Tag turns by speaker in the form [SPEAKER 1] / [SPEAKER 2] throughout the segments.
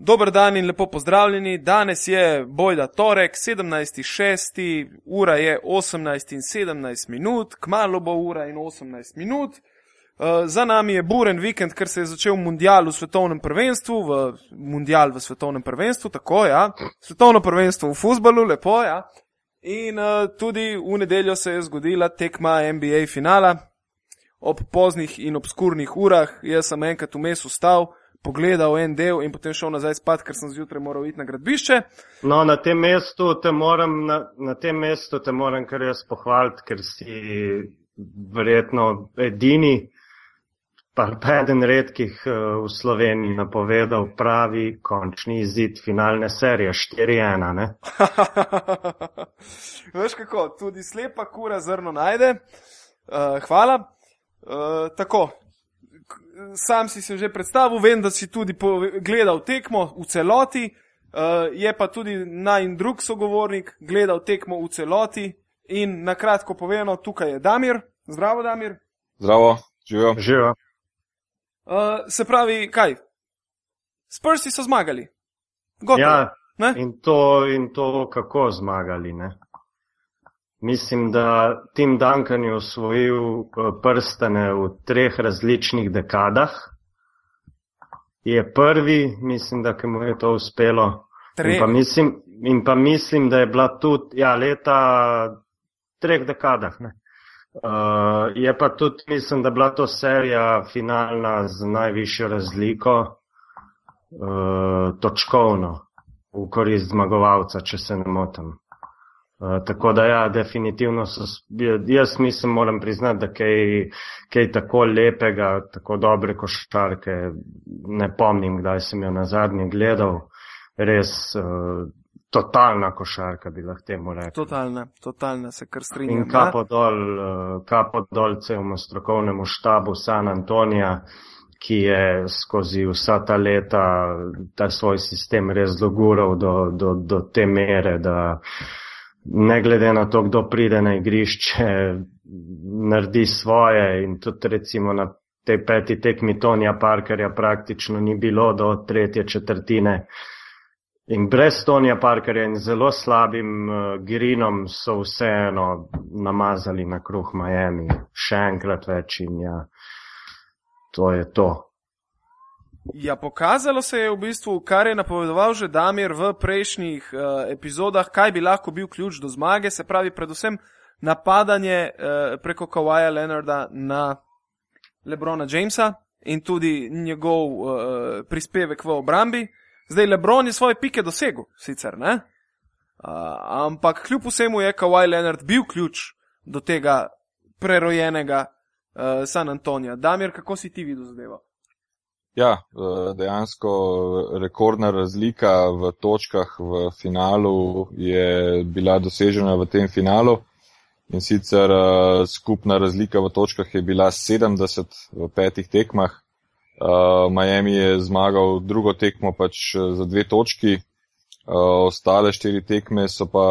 [SPEAKER 1] Dober dan in lepo pozdravljeni. Danes je bojda torek, 17.6. ura je 18 in 17 minut, kmalo bo ura in 18 minut. Uh, za nami je buren vikend, ker se je začel mundial v svetovnem prvenstvu, v mundial v svetovnem prvenstvu, tako ja, svetovno prvenstvo v futbalu, lepo ja. In uh, tudi v nedeljo se je zgodila tekma NBA finala ob poznih in obskurnih urah. Jaz sem enkrat vmes ustal, pogledal en del in potem šel nazaj spat, ker sem zjutraj moral iti na gradbišče.
[SPEAKER 2] No, na tem mestu te moram, na, na tem mestu te moram kar jaz pohvaliti, ker si verjetno edini, pa eden redkih eh, v Sloveniji napovedal pravi končni izid finalne serije 4-1.
[SPEAKER 1] Veš kako, tudi slepa kura zrno najde. Uh, hvala. Uh, tako, sam si se že predstavil, vem, da si tudi gledal tekmo v celoti, uh, je pa tudi naj in drug sogovornik gledal tekmo v celoti. In na kratko povedano, tukaj je Damir. Zdravo, Damir.
[SPEAKER 3] Zdravo, živijo.
[SPEAKER 2] Živijo.
[SPEAKER 1] Uh, se pravi, kaj? Spursi so zmagali. Gotovo,
[SPEAKER 2] ja,
[SPEAKER 1] ne?
[SPEAKER 2] in to, in to kako zmagali. Ne? Mislim, da Tim Duncan je osvojil eh, prstane v treh različnih dekadah. Je prvi, mislim, da mu je to uspelo. In pa, mislim, in pa mislim, da je bila tudi ja, leta treh dekadah. Uh, je pa tudi, mislim, da je bila to serija finalna z najvišjo razliko, uh, točkovno, v korist zmagovalca, če se ne motim. Uh, tako da, ja, definitivno so, jaz mislim, moram priznati, da kaj, kaj tako lepega, tako dobre košarke ne pomnim, kdaj sem jo na zadnji gledal. Res uh, totalna košarka bi lahko temu rekel.
[SPEAKER 1] Totalna, totalna se kar strinjam.
[SPEAKER 2] In kapo dol, uh, kapo dol celemu strokovnemu štabu San Antonija, ki je skozi vsa ta leta ta svoj sistem res dogural do, do, do te mere, da ne glede na to, kdo pride na igrišče, naredi svoje in tudi recimo na tej peti tekmi Tonija Parkerja praktično ni bilo do tretje četrtine. In brez Tonija Parkerja in zelo slabim uh, grinom so vseeno namazali na kruh Miami. Še enkrat več in ja, to je to.
[SPEAKER 1] Ja, pokazalo se je v bistvu, kar je napovedoval že Damir v prejšnjih uh, epizodah, kaj bi lahko bil ključ do zmage, se pravi, predvsem napadanje uh, preko Kawaja Leonarda na Lebrona Jamesa in tudi njegov uh, prispevek v obrambi. Zdaj, Lebron je svoje pike dosegel, sicer ne, uh, ampak kljub vsemu je Kawaj Leonard bil ključ do tega prerojenega uh, San Antonija. Damir, kako si ti videl zadevo?
[SPEAKER 3] Ja, dejansko rekordna razlika v točkah v finalu je bila dosežena v tem finalu in sicer skupna razlika v točkah je bila 70 v petih tekmah. Miami je zmagal drugo tekmo pač za dve točki, ostale štiri tekme pa,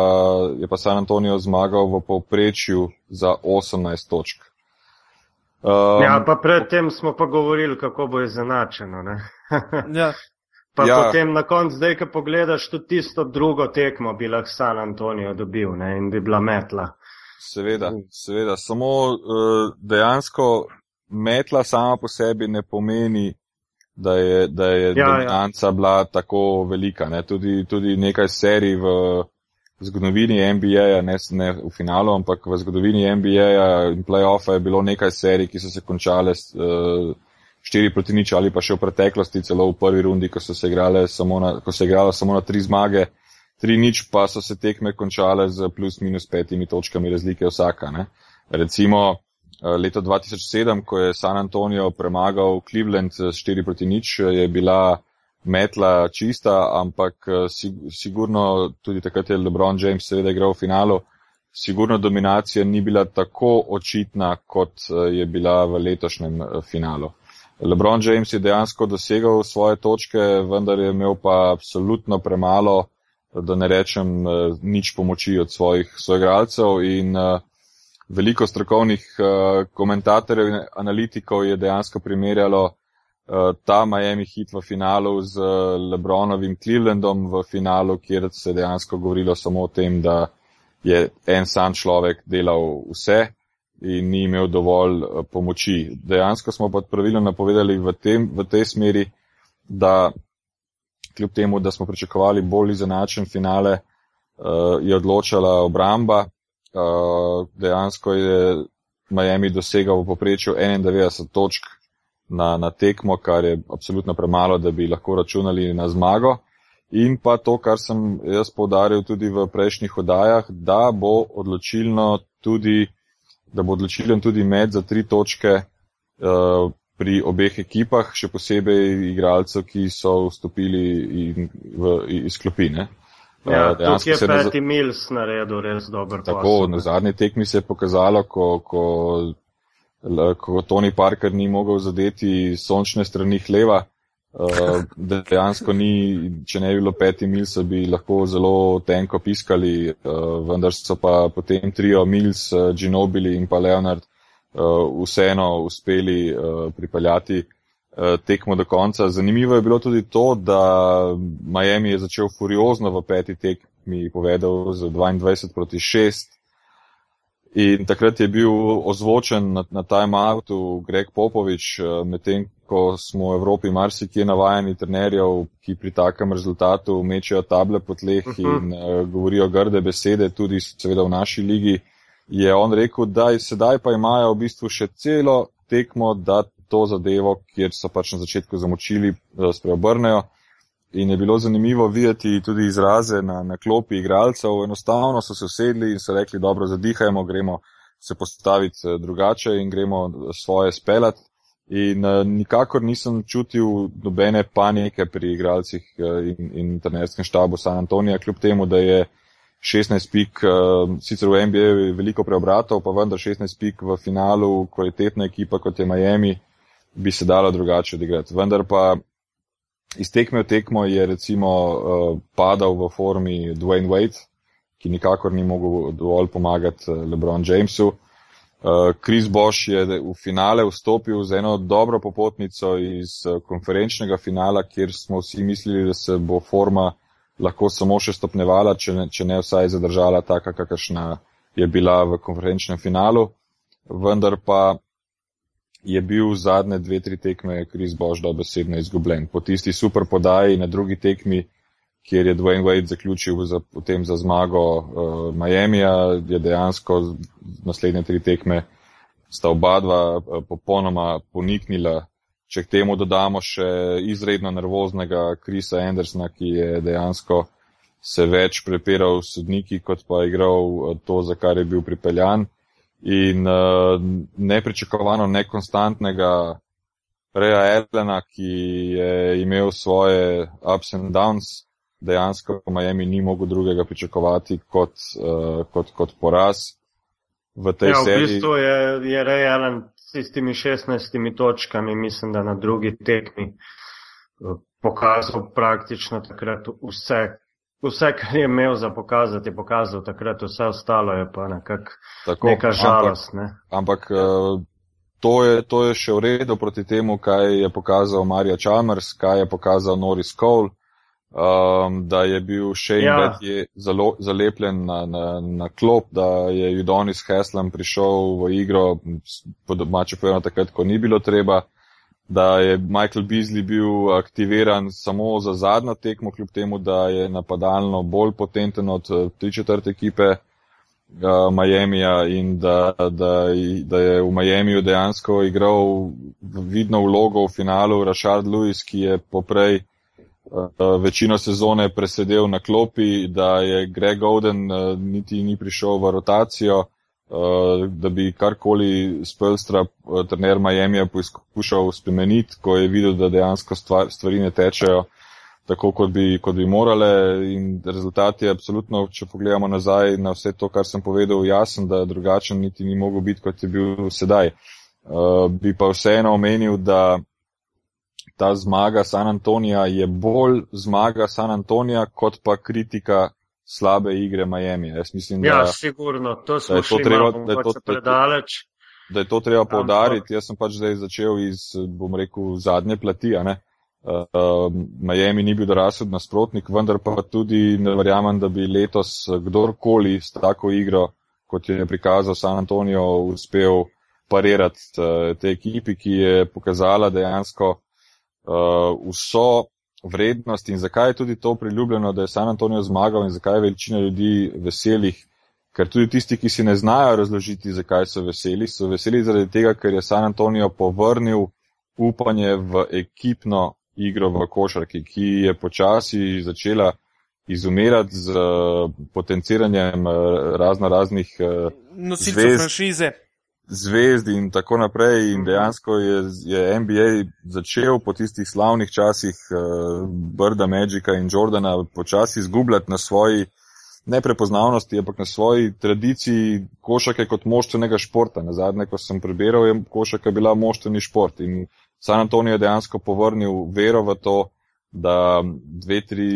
[SPEAKER 3] je pa San Antonijo zmagal v povprečju za 18 točk.
[SPEAKER 2] Um, ja, pa predtem smo pa govorili, kako bo izenačeno.
[SPEAKER 1] ja.
[SPEAKER 2] Pa ja. potem na koncu, zdaj, ko pogledaš tudi tisto drugo tekmo, bi lahko San Antonijo dobil ne? in bi bila metla.
[SPEAKER 3] Seveda, seveda. Samo uh, dejansko metla sama po sebi ne pomeni, da je, da je ja, dominanca ja. bila tako velika. Tudi, tudi nekaj serij v zgodovini NBA-ja, ne, ne v finalu, ampak v zgodovini NBA-ja in playoffa je bilo nekaj serij, ki so se končale uh, štiri proti nič ali pa še v preteklosti, celo v prvi rundi, ko so se igrale samo na, ko se igrala samo na tri zmage, tri nič pa so se tekme končale z plus minus petimi točkami razlike vsaka. Ne. Recimo uh, leto 2007, ko je San Antonio premagal Cleveland s štiri proti nič, je bila metla čista, ampak eh, sigurno tudi takrat je LeBron James seveda igral v finalu, sigurno dominacija ni bila tako očitna, kot eh, je bila v letošnjem eh, finalu. LeBron James je dejansko dosegal svoje točke, vendar je imel pa absolutno premalo, da ne rečem nič pomoči od svojih soigralcev in veliko strokovnih komentatorjev in analitikov je dejansko primerjalo ta Miami hit v finalu z Lebronovim Clevelandom v finalu, kjer se je dejansko govorilo samo o tem, da je en sam človek delal vse in ni imel dovolj uh, pomoči. Dejansko smo pa pravilno napovedali v, tem, v tej smeri, da kljub temu, da smo pričakovali bolj izenačen finale, je odločala obramba. Dejansko je Miami dosegal v poprečju 91 točk na, na tekmo, kar je absolutno premalo, da bi lahko računali na zmago. In pa to, kar sem jaz povdaril tudi v prejšnjih odajah, da bo odločilno tudi, da bo odločilen tudi med za tri točke uh, pri obeh ekipah, še posebej igralcev, ki so vstopili in, v, iz klopine.
[SPEAKER 2] Ja, uh, tukaj je Peti Mills naredil res dober
[SPEAKER 3] posel. Tako, na zadnji tekmi se je pokazalo, ko, ko ko Tony Parker ni mogel zadeti sončne strani hleva, uh, dejansko ni, če ne bi bilo peti mil, so bi lahko zelo tenko piskali, uh, vendar so pa potem trio Mills, uh, Ginobili in pa Leonard uh, vseeno uspeli uh, pripeljati uh, tekmo do konca. Zanimivo je bilo tudi to, da Miami je začel furiozno v peti tekmi povedal z 22 proti 6. In takrat je bil ozvočen na, na time-outu Greg Popovič, eh, medtem ko smo v Evropi marsikje navajeni trenerjev, ki pri takem rezultatu mečejo table po tleh uh -huh. in uh, govorijo grde besede, tudi seveda v naši ligi, je on rekel, da sedaj pa imajo v bistvu še celo tekmo, da to zadevo, kjer so pač na začetku zamočili, da spreobrnejo in je bilo zanimivo videti tudi izraze na, na klopi igralcev. Enostavno so se usedli in so rekli, dobro, zadihajmo, gremo se postaviti eh, drugače in gremo svoje speljati. In uh, nikakor nisem čutil nobene panike pri igralcih uh, in, in trenerskem štabu San Antonija, kljub temu, da je 16 pik, uh, sicer v NBA veliko preobratov, pa vendar 16 pik v finalu, kvalitetna ekipa kot je Miami, bi se dalo drugače odigrati. Vendar pa iz tekme v tekmo je recimo uh, padal v formi Dwayne Wade, ki nikakor ni mogel dovolj pomagati uh, LeBron Jamesu. Uh, Chris Bosch je v finale vstopil z eno dobro popotnico iz konferenčnega finala, kjer smo vsi mislili, da se bo forma lahko samo še stopnevala, če ne, če ne vsaj zadržala taka, kakršna je bila v konferenčnem finalu. Vendar pa je bil zadnje dve, tri tekme Kris Bož dobesedno izgubljen. Po tisti super podaji na drugi tekmi, kjer je Dwayne Wade zaključil za, potem za zmago uh, Miamija, je dejansko naslednje tri tekme sta oba dva uh, popolnoma poniknila. Če k temu dodamo še izredno nervoznega Krisa Andersona, ki je dejansko se več prepiral s sodniki, kot pa igral uh, to, za kar je bil pripeljan in uh, nepričakovano nekonstantnega Reja Elena, ki je imel svoje ups and downs, dejansko v Miami ni mogel drugega pričakovati kot, uh, kot, kot poraz v tej ja, seriji.
[SPEAKER 2] V bistvu je, je Rej Ellen s tistimi 16 točkami, mislim, da na drugi tekmi eh, pokazal praktično takrat vse, Vse, kar je imel za pokazati, je pokazal takrat, vse ostalo je pa nekak, Tako, neka žalost. Ne?
[SPEAKER 3] Ampak, ampak eh, to, je, to je še v redu proti temu, kaj je pokazal Marija Chalmers, kaj je pokazal Norris Cole, um, da je bil še ja. zalo, zalepljen na, na, na klop, da je Judonis Heslem prišel v igro, po domače povedano takrat, ko ni bilo treba da je Michael Beasley bil aktiviran samo za zadnjo tekmo, kljub temu, da je napadalno bolj potenten od eh, tri četvrte ekipe uh, Miamija in da, da, da je v Miamiju dejansko igral vidno vlogo v finalu Rashard Lewis, ki je poprej uh, večino sezone presedel na klopi, da je Greg Oden uh, niti ni prišel v rotacijo. Eh, da bi karkoli Spelstra, eh, trener Miami, poskušal spremeniti, ko je videl, da dejansko stvar, stvari ne tečejo tako, kot bi, kot bi morale. In rezultat je absolutno, če pogledamo nazaj na vse to, kar sem povedal, jasen, da drugačen niti ni mogel biti, kot je bil sedaj. Uh, bi pa vseeno omenil, da ta zmaga San Antonija je bolj zmaga San Antonija, kot pa kritika slabe igre Miami. Jaz mislim,
[SPEAKER 2] ja, da, sigurno, to smo šli treba, malo, da je to predaleč.
[SPEAKER 3] da je to treba povdariti. Jaz sem pač zdaj začel iz, bom rekel, zadnje plati. Uh, Miami ni bil dorasel nasprotnik, vendar pa tudi ne verjamem, da bi letos kdorkoli s tako igro, kot je prikazal San Antonijo, uspel parirati uh, te ekipi, ki je pokazala dejansko uh, vso vrednost in zakaj je tudi to priljubljeno, da je San Antonijo zmagal in zakaj je večina ljudi veselih. Ker tudi tisti, ki si ne znajo razložiti, zakaj so veseli, so veseli zaradi tega, ker je San Antonijo povrnil upanje v ekipno igro v košarki, ki je počasi začela izumirati z potenciranjem razno raznih
[SPEAKER 1] nosilcev franšize
[SPEAKER 3] zvezd in tako naprej. In dejansko je, je NBA začel po tistih slavnih časih uh, Brda, Magica in Jordana počasi izgubljati na svoji neprepoznavnosti, ampak na svoji tradiciji košake kot moštvenega športa. Na zadnje, ko sem prebiral, je košaka bila moštveni šport in San Antonijo je dejansko povrnil vero v to, da dve, tri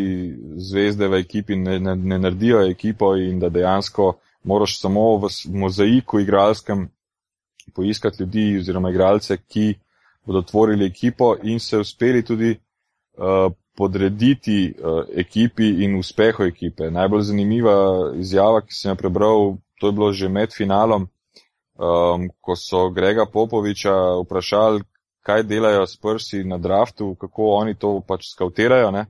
[SPEAKER 3] zvezde v ekipi ne, ne, ne naredijo ekipo in da dejansko moraš samo v mozaiku igralskem poiskati ljudi oziroma igralce, ki bodo tvorili ekipo in se uspeli tudi uh, podrediti uh, ekipi in uspehu ekipe. Najbolj zanimiva izjava, ki sem jo prebral, to je bilo že med finalom, um, ko so Grega Popoviča vprašali, kaj delajo s prsi na draftu, kako oni to pač skautirajo. Ne?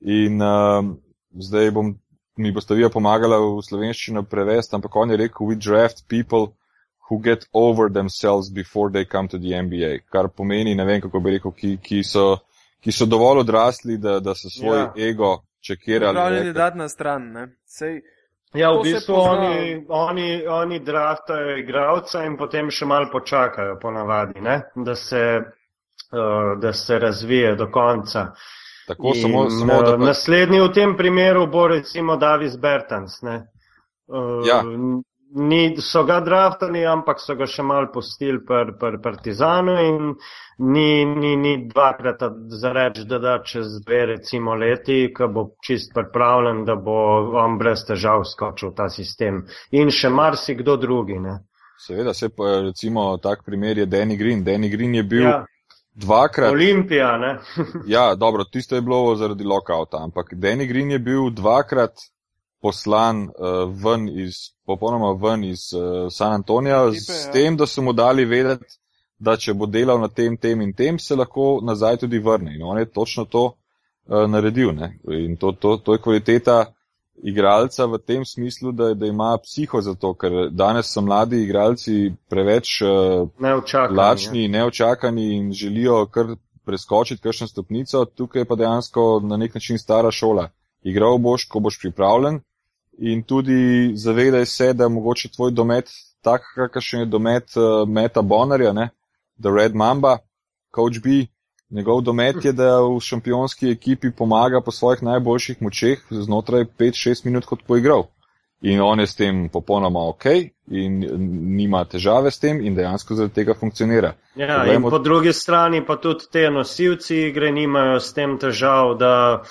[SPEAKER 3] In um, zdaj bom, mi boste vi pomagala v slovenščino prevesti, ampak on je rekel, we draft people who get over themselves before they come to the NBA. Kar pomeni, ne vem kako bi rekel, ki, ki, so, ki so dovolj odrasli, da, da so svoj ja. ego čekirali.
[SPEAKER 1] Pravljeni dati na stran, ne. Sej,
[SPEAKER 2] ja, v bistvu oni, oni, oni draftajo igralca in potem še malo počakajo ponavadi, ne, da se, uh, da se razvije do konca.
[SPEAKER 3] Tako in, samo, samo uh,
[SPEAKER 2] pa... Naslednji v tem primeru bo recimo Davis Bertans, ne.
[SPEAKER 3] Uh, ja
[SPEAKER 2] ni, so ga draftali, ampak so ga še mal postili per, per Partizanu in ni, ni, ni dvakrat zareč, da da čez dve recimo leti, ko bo čist pripravljen, da bo on brez težav skočil v ta sistem. In še marsikdo drugi. Ne.
[SPEAKER 3] Seveda, se pa recimo tak primer je Danny Green. Danny Green je bil. Ja. Dvakrat.
[SPEAKER 2] Olimpija, ne?
[SPEAKER 3] ja, dobro, tisto je bilo zaradi lokauta, ampak Danny Green je bil dvakrat poslan uh, ven iz, popolnoma ven iz uh, San Antonija, Tipe, s ja. tem, da so mu dali vedeti, da če bo delal na tem, tem in tem, se lahko nazaj tudi vrne. In on je točno to uh, naredil. Ne? In to, to, to je kvaliteta igralca v tem smislu, da, da ima psiho za to, ker danes so mladi igralci preveč uh,
[SPEAKER 2] neočakani,
[SPEAKER 3] lačni, ja. neočakani in želijo kar preskočiti kakšno stopnico, tukaj pa dejansko na nek način stara šola. Igral boš, ko boš pripravljen, in tudi zavedaj se, da je mogoče tvoj domet tak, kakršen je domet uh, Meta Bonnerja, ne? The Red Mamba, Coach B. Njegov domet je, da v šampionski ekipi pomaga po svojih najboljših močeh znotraj 5-6 minut kot poigral. In on je s tem popolnoma ok in nima težave s tem in dejansko zaradi tega funkcionira.
[SPEAKER 2] Ja, Povemo, in po drugi strani pa tudi te nosilci igre nimajo s tem težav, da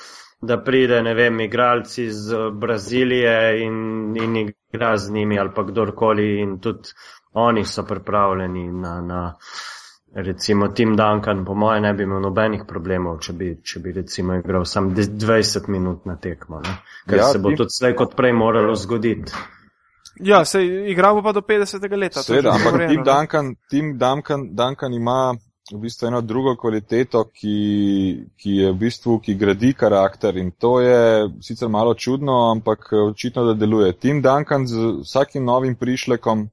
[SPEAKER 2] da pride, ne vem, igralci iz Brazilije in, in igra z njimi ali pa kdorkoli in tudi oni so pripravljeni na, na recimo Tim Duncan, po moje ne bi imel nobenih problemov, če bi, če bi recimo igral sam 20 minut na tekmo, ne? ker ja, se bo tudi slej kot prej moralo zgoditi.
[SPEAKER 1] Ja, se igramo pa do 50. leta.
[SPEAKER 3] Seveda, ampak Tim Duncan, Tim Duncan, Duncan ima v bistvu eno drugo kvaliteto, ki, ki je v bistvu, ki gradi karakter in to je sicer malo čudno, ampak očitno, da deluje. Tim Duncan z vsakim novim prišlekom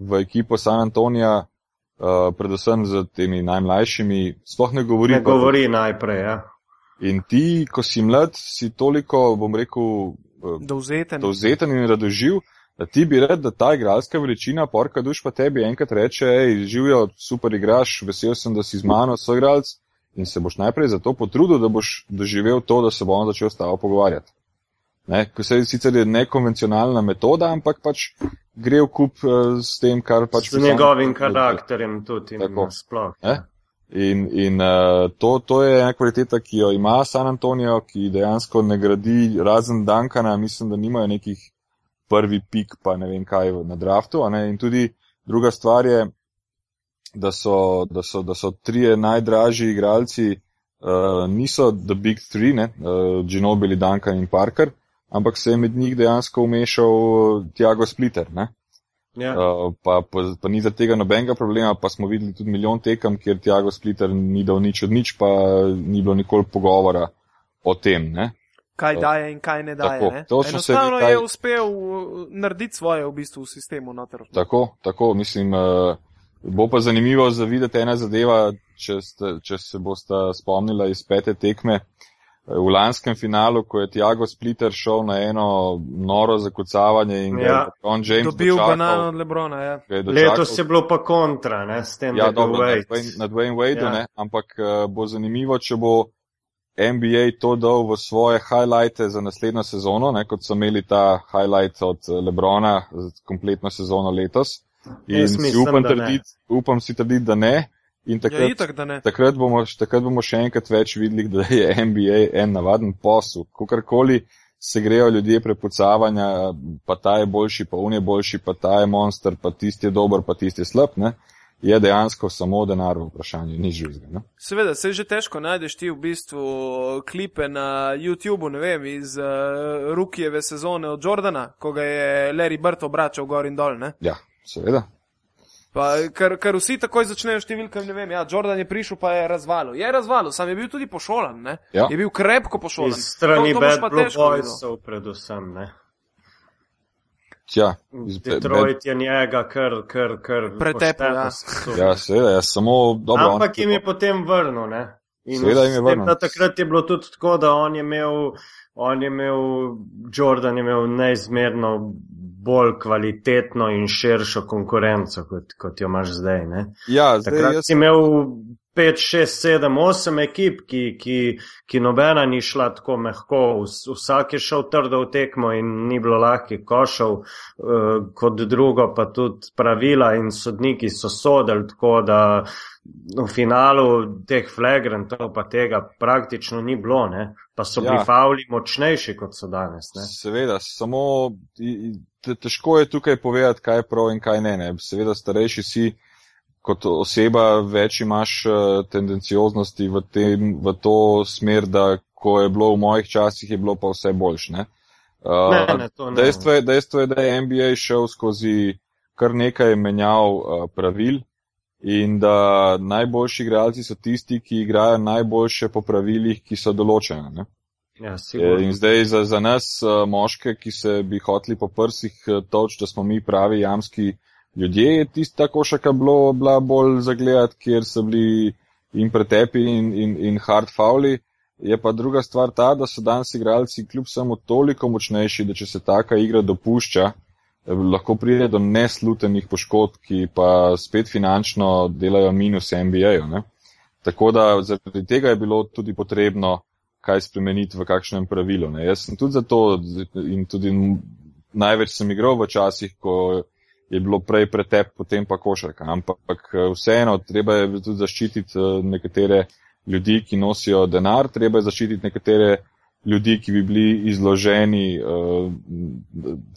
[SPEAKER 3] v ekipo San Antonija, uh, predvsem z temi najmlajšimi, sploh ne govori.
[SPEAKER 2] Ne govori pa, najprej, ja.
[SPEAKER 3] In ti, ko si mlad, si toliko, bom rekel,
[SPEAKER 1] uh, dovzeten.
[SPEAKER 3] dovzeten in radoživ, da ti bi rekel, da ta igralska veličina, porka duš pa tebi enkrat reče, hej, živijo, super igraš, vesel sem, da si z mano soigralec in se boš najprej za to potrudil, da boš doživel to, da se bo on začel s tabo pogovarjati. Ne, ko se sicer je nekonvencionalna metoda, ampak pač gre v kup uh, s tem, kar pač.
[SPEAKER 2] S njegovim karakterjem tudi in sploh. Ja.
[SPEAKER 3] In, in uh, to, to je ena kvaliteta, ki jo ima San Antonijo, ki dejansko ne gradi razen Dankana, mislim, da nimajo nekih prvi pik, pa ne vem kaj na draftu. In tudi Druga stvar je, da so, da so, da so trije najdražji igralci, uh, niso The Big Three, ne, uh, Ginobili, Duncan in Parker, ampak se je med njih dejansko umešal Tiago Splitter. Ne. Ja. Uh, pa, pa, pa ni za tega nobenega problema, pa smo videli tudi milijon tekem, kjer Tiago Splitter ni dal nič od nič, pa ni bilo nikoli pogovora o tem. Ne
[SPEAKER 1] kaj daje in kaj ne daje. Tako, ne? Enostavno kaj... je uspel uh, narediti svoje v bistvu v sistemu. Noter.
[SPEAKER 3] Tako, tako, mislim, uh, bo pa zanimivo zavideti ena zadeva, če, ste, če se boste spomnila iz pete tekme. V lanskem finalu, ko je Tiago Splitter šel na eno noro zakucavanje in ja, je on James
[SPEAKER 1] dobil banan od Lebrona. Ja.
[SPEAKER 2] Dočakal, Letos je bilo pa kontra, ne, s tem,
[SPEAKER 3] ja, dobro, Wade. nad Wayne Wade, ja. ampak uh, bo zanimivo, če bo NBA to dal v svoje highlighte za naslednjo sezono, ne, kot so imeli ta highlight od eh, Lebrona za kompletno sezono letos. In si upam, trdit, upam si trditi, da ne. In takrat, ja, itak, da ne. Takrat, bomo, takrat bomo še enkrat več videli, da je NBA en navaden posel. Kakorkoli se grejo ljudje prepucavanja, pa ta je boljši, pa on je boljši, pa ta je monster, pa tisti je dober, pa tisti je slab. Ne je dejansko samo denar v vprašanju, ni živega.
[SPEAKER 1] Seveda, se že težko najdeš ti v bistvu klipe na YouTubu, ne vem, iz uh, Rukijeve sezone od Jordana, ko ga je Larry Bird obračal gor in dol. Ne?
[SPEAKER 3] Ja, seveda.
[SPEAKER 1] Pa, ker, ker vsi takoj začnejo številkami, ne vem, ja, Jordan je prišel, pa je razvalil. Je razvalil, sam je bil tudi pošolan, ne? Ja. Je bil krepko pošolan.
[SPEAKER 2] Iz strani Bad Blue Boysov predvsem, ne?
[SPEAKER 3] Tja,
[SPEAKER 2] Detroit je njega, kar, kar, kar
[SPEAKER 1] pretepel. Ja,
[SPEAKER 3] ja seveda, jaz samo dobro.
[SPEAKER 2] Ampak jim je potem vrnil, ne?
[SPEAKER 3] Seveda jim je vrnil.
[SPEAKER 2] Takrat je bilo tudi tako, da on je imel, on je imel, Jordan je imel neizmerno bolj kvalitetno in širšo konkurenco, kot, kot jo imaš zdaj, ne?
[SPEAKER 3] Ja, zdaj
[SPEAKER 2] takrat
[SPEAKER 3] jaz...
[SPEAKER 2] si imel 5, 6, 7, 8 ekip, ki, ki, ki nobena ni šla tako mehko, vsak je šel trdo v tekmo in ni bilo lahkih košov, uh, kot drugo pa tudi pravila in sodniki so sodeli tako, da v finalu teh flagrantov pa tega praktično ni bilo, ne? pa so bili ja. fauli močnejši, kot so danes. Ne?
[SPEAKER 3] Seveda, samo težko je tukaj povedati, kaj je prav in kaj ne. ne. Seveda, starejši si kot oseba več imaš uh, tendencioznosti v, tem, v to smer, da ko je bilo v mojih časih, je bilo pa vse boljš. Ne?
[SPEAKER 2] Uh, ne, ne, ne.
[SPEAKER 3] Dejstvo, je, dejstvo je, da je NBA šel skozi kar nekaj menjav uh, pravil in da najboljši igralci so tisti, ki igrajo najboljše po pravilih, ki so določene.
[SPEAKER 2] Ja,
[SPEAKER 3] in zdaj za, za nas, uh, moške, ki se bi hoteli po prsih uh, toč, da smo mi pravi jamski ljudje je tista košaka bilo, bila bolj zagledati, kjer so bili in pretepi in, in, in hard fauli. Je pa druga stvar ta, da so danes igralci kljub samo toliko močnejši, da če se taka igra dopušča, eh, lahko pride do neslutenih poškodb, ki pa spet finančno delajo minus NBA-ju. Tako da zaradi tega je bilo tudi potrebno kaj spremeniti v kakšnem pravilu. Ne. Jaz sem tudi zato in tudi največ sem igral v časih, ko je bilo prej pretep, potem pa košarka. Ampak eh, vseeno, treba je tudi zaščititi eh, nekatere ljudi, ki nosijo denar, treba je zaščititi nekatere ljudi, ki bi bili izloženi uh,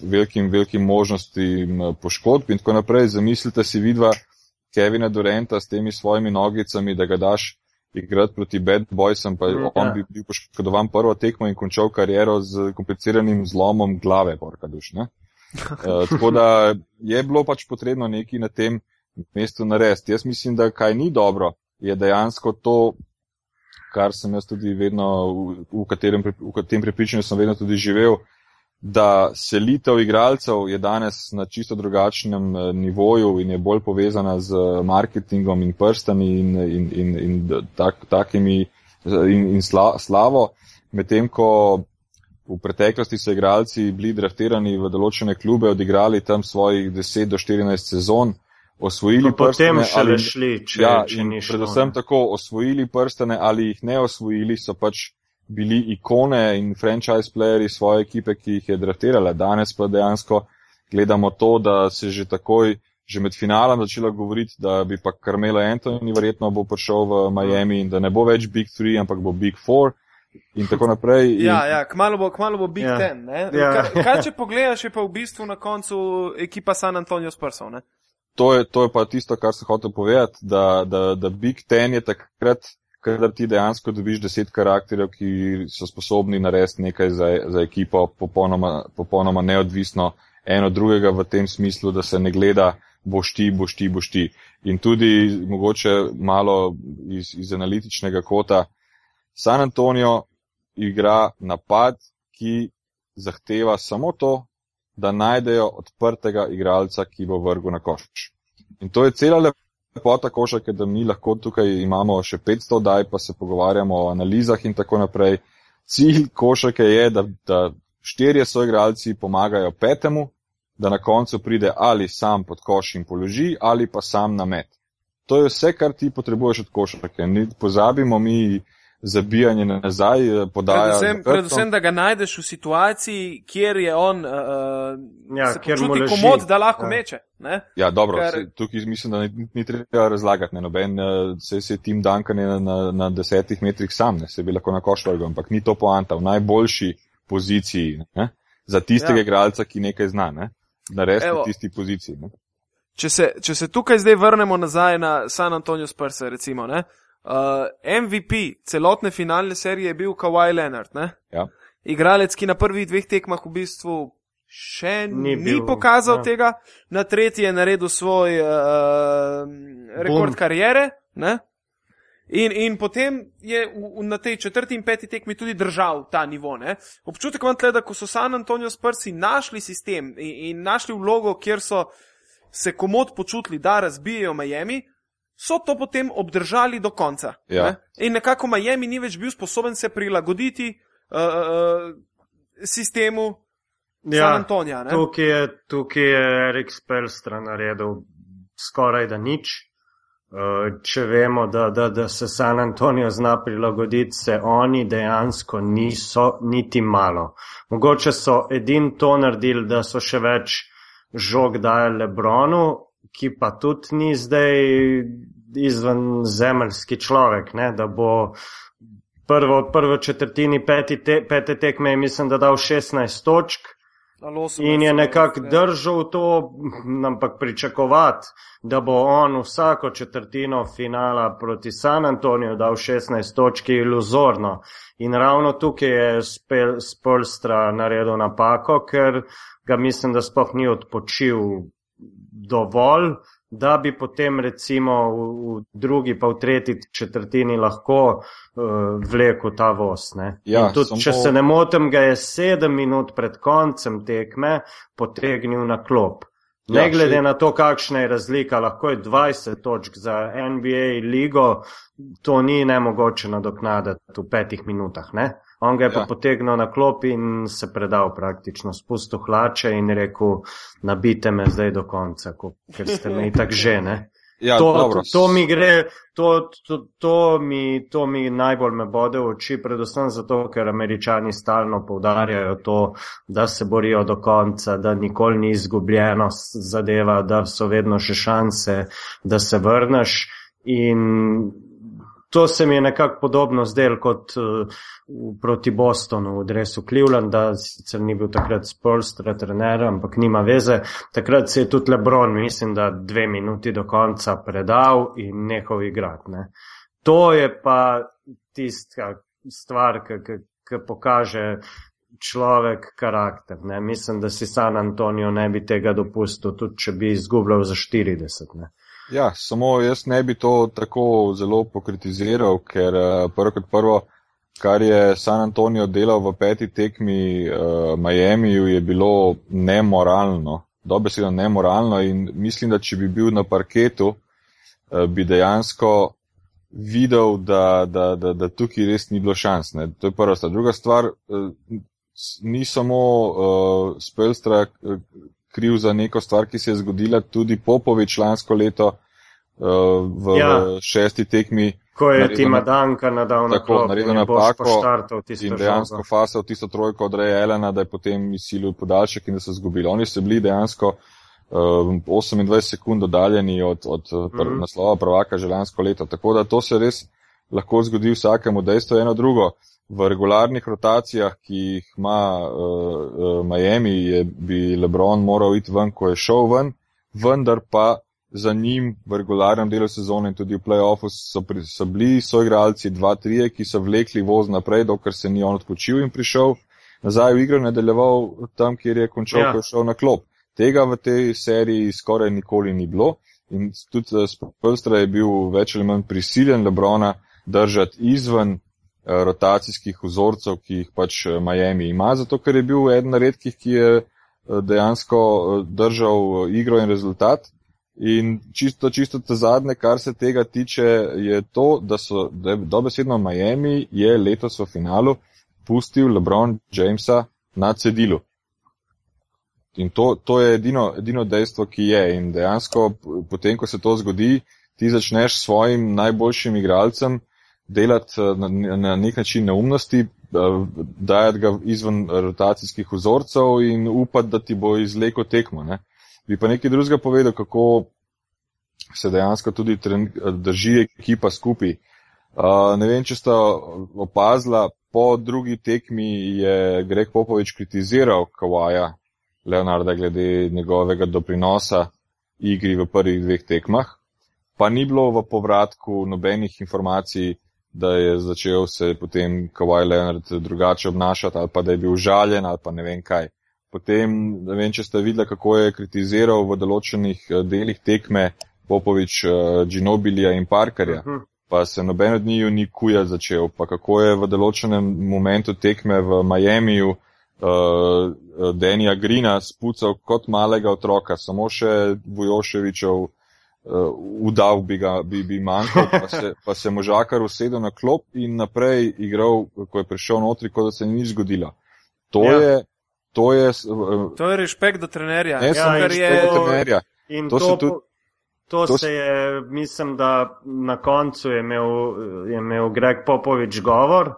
[SPEAKER 3] velikim, velikim možnostim poškodb in tako naprej. Zamislite si vidva Kevina Durenta s temi svojimi nogicami, da ga daš igrati proti Bad Boysom, pa mm, on ja. bi bil poškodovan prvo tekmo in končal kariero z kompliciranim zlomom glave, porka duš. Ne? Uh, tako da je bilo pač potrebno nekaj na tem mestu narediti. Jaz mislim, da kaj ni dobro, je dejansko to, kar sem jaz tudi vedno, v, v, katerem, v tem prepričanju sem vedno tudi živel, da selitev igralcev je danes na čisto drugačnem eh, nivoju in je bolj povezana z marketingom in prstami in, in, in, in tak, takimi in, in sla, slavo, medtem ko v preteklosti so igralci bili draftirani v določene klube, odigrali tam svojih 10 do 14 sezon, osvojili
[SPEAKER 2] no, prstane. Ali, šli, če,
[SPEAKER 3] ja,
[SPEAKER 2] če
[SPEAKER 3] predvsem šlo, tako osvojili prstane ali jih ne osvojili, so pač bili ikone in franchise playeri svoje ekipe, ki jih je draftirala. Danes pa dejansko gledamo to, da se že takoj, že med finalom začela govoriti, da bi pa Carmelo Anthony verjetno bo prišel v Miami in da ne bo več Big Three, ampak bo Big Four in tako naprej. In...
[SPEAKER 1] Ja, ja, kmalo bo, kmalo bo Big ja. Ten. Ja. Kaj, kaj če pogledaš, je pa v bistvu na koncu ekipa San Antonio Spursov.
[SPEAKER 3] to, je, to je pa tisto, kar sem hotel povedati, da, da, da Big Ten je takrat, kadar ti dejansko dobiš deset karakterjev, ki so sposobni narediti nekaj za, za ekipo popolnoma, popolnoma neodvisno eno drugega v tem smislu, da se ne gleda boš ti, boš ti, boš ti. In tudi mogoče malo iz, iz analitičnega kota. San Antonijo igra napad, ki zahteva samo to, da najdejo odprtega igralca, ki bo vrgel na koš. In to je cela lepota košarke, da mi lahko tukaj imamo še 500 daj, pa se pogovarjamo o analizah in tako naprej. Cilj košarke je, da, da štirje soigralci pomagajo petemu, da na koncu pride ali sam pod koš in položi, ali pa sam na met. To je vse, kar ti potrebuješ od košarke. Ni pozabimo mi zabijanje nazaj, podaja.
[SPEAKER 1] Predvsem, predvsem, da ga najdeš v situaciji, kjer je on, uh, ja, se kjer počuti komod, da lahko ja. meče. Ne?
[SPEAKER 3] Ja, dobro, Ker... se, tukaj mislim, da ni, ni treba razlagati, ne noben, se, se tim Duncan je na, na, na desetih metrih sam, ne, se bi lahko na koš vrgel, ampak ni to poanta, v najboljši poziciji, ne? za tistega ja. igralca, ki nekaj zna. Ne? narediti v tisti poziciji.
[SPEAKER 1] Če se, če se tukaj zdaj vrnemo nazaj na San Antonijo Spurse, recimo, ne, uh, MVP celotne finalne serije je bil Kawhi Leonard.
[SPEAKER 3] Ja.
[SPEAKER 1] Igralec, ki na prvih dveh tekmah v bistvu še ni, ni bil, pokazal ja. tega, na tretji je naredil svoj uh, rekord Boom. karijere. Ne? In, in potem je v, na tej četrti in peti tekmi tudi držal ta nivo. Ne? Občutek imam tle, da ko so San Antonijo sprsi našli sistem in, in našli vlogo, kjer so se komod počutili, da razbijajo Miami, so to potem obdržali do konca.
[SPEAKER 3] Ja.
[SPEAKER 1] Ne? In nekako Miami ni več bil sposoben se prilagoditi uh, uh, sistemu ja, San Antonija.
[SPEAKER 2] Tukaj je, tukaj je Erik Spelstra naredil skoraj da nič. Eh, če vemo, da, da, da se San Antonijo zna prilagoditi, se oni dejansko niso niti malo. Mogoče so edin to naredili, da so še več žog dajali Lebronu, ki pa tudi ni zdaj izven zemeljski človek, ne, da bo prvo, prvo četrtini peti te, pete tekme, mislim, da dal 16 točk. In je nekako držal to, ampak pričakovati, da bo on vsako četrtino finala proti San Antoniju dal 16 točk, je iluzorno. In ravno tukaj je Spolstra naredil napako, ker ga mislim, da spoh ni odpočil dovolj da bi potem recimo v, v drugi pa v tretji četrtini lahko uh, vlekel ta voz. Ja, tudi, če po... se ne motim, ga je sedem minut pred koncem tekme potegnil na klop. Ne ja, glede še... na to, kakšna je razlika, lahko je 20 točk za NBA ligo, to ni nemogoče nadoknaditi v petih minutah. Ne? On ga je ja. pa potegnil na klop in se predal praktično, spustil hlače in rekel, nabite me zdaj do konca, ko, ker ste me itak žene.
[SPEAKER 3] Ja,
[SPEAKER 2] to, to, to mi gre, to, to, to, mi, to mi najbolj me bode v oči, predvsem zato, ker američani stalno povdarjajo to, da se borijo do konca, da nikoli ni izgubljeno zadeva, da so vedno še šanse, da se vrneš. In to se mi je nekako podobno zdelo kot uh, proti Bostonu v dresu Clevelanda, sicer ni bil takrat Spolstra trener, ampak nima veze. Takrat se je tudi Lebron, mislim, da dve minuti do konca predal in nehal igrati. Ne. To je pa tista stvar, ki pokaže človek karakter. Ne. Mislim, da si San Antonijo ne bi tega dopustil, tudi če bi izgubljal za 40. Ne.
[SPEAKER 3] Ja, samo jaz ne bi to tako zelo pokritiziral, ker uh, prvo kot prvo, kar je San Antonijo delal v peti tekmi uh, Miamiju, je bilo nemoralno, dobesedno nemoralno in mislim, da če bi bil na parketu, uh, bi dejansko videl, da, da, da, da tukaj res ni bilo šans. Ne. To je prva stvar. Druga stvar, uh, ni samo uh, Spelstra. Kriv za neko stvar, ki se je zgodila tudi Popovič lansko leto uh, v ja. šesti tekmi.
[SPEAKER 2] Ko je Tima Danka nadal na
[SPEAKER 3] tako, naredil napako in dejansko fasal tisto trojko od Reja Elena, da je potem izsilil podaljšek in da so zgubili. Oni so bili dejansko uh, eh, 28 sekund oddaljeni od, od mm -hmm. naslova prvaka že lansko leto. Tako da to se res lahko zgodi vsakemu. Dejstvo je eno drugo. V regularnih rotacijah, ki jih ima uh, uh, Miami, je, bi Lebron moral iti ven, ko je šel ven, vendar pa za njim v regularnem delu sezone in tudi v playoffu so, so bili soigralci 2-3, ki so vlekli voz naprej, dokler se ni on odpočil in prišel nazaj v igro, nadaljeval tam, kjer je končal, ja. ko je šel na klop. Tega v tej seriji skoraj nikoli ni bilo in tudi eh, Spolstra je bil več ali manj prisiljen Lebrona držati izven eh, rotacijskih vzorcev, ki jih pač eh, Miami ima, zato ker je bil eden redkih, ki je dejansko držal igro in rezultat. In čisto, čisto te zadnje, kar se tega tiče, je to, da so dobesedno Miami je letos v finalu pustil LeBron Jamesa na cedilu. In to, to je edino, edino dejstvo, ki je. In dejansko, potem, ko se to zgodi, ti začneš s svojim najboljšim igralcem delati na, na nek način neumnosti, dajati ga izven rotacijskih vzorcev in upati, da ti bo izleko tekmo. Ne? Bi pa nekaj drugega povedal, kako se dejansko tudi drži ekipa skupaj. Uh, ne vem, če sta opazila, po drugi tekmi je Greg Popovič kritiziral Kawaja Leonarda glede njegovega doprinosa igri v prvih dveh tekmah, pa ni bilo v povratku nobenih informacij, da je začel se potem Kawaj Leonard drugače obnašati ali pa da je bil žaljen ali pa ne vem kaj. Potem, ne vem, če ste videli, kako je kritiziral v določenih eh, delih tekme Popovič uh, Ginobilija in Parkerja, uh mhm. -huh. pa se noben od njiju ni kuja začel, pa kako je v določenem momentu tekme v Miamiju uh, Denija Grina spucal kot malega otroka, samo še Vujoševičev uh, udav bi ga bi, bi manjkal, pa se, pa se možakar usedel na klop in naprej igral, ko je prišel notri, kot da se ni nič zgodilo. To ja. je to je. Uh,
[SPEAKER 1] to je respekt do trenerja.
[SPEAKER 3] Ne, ja, samo respekt je... do trenerja.
[SPEAKER 2] In to, to, se, tudi, to, to se je, mislim, da na koncu je imel, je imel Greg Popovič govor,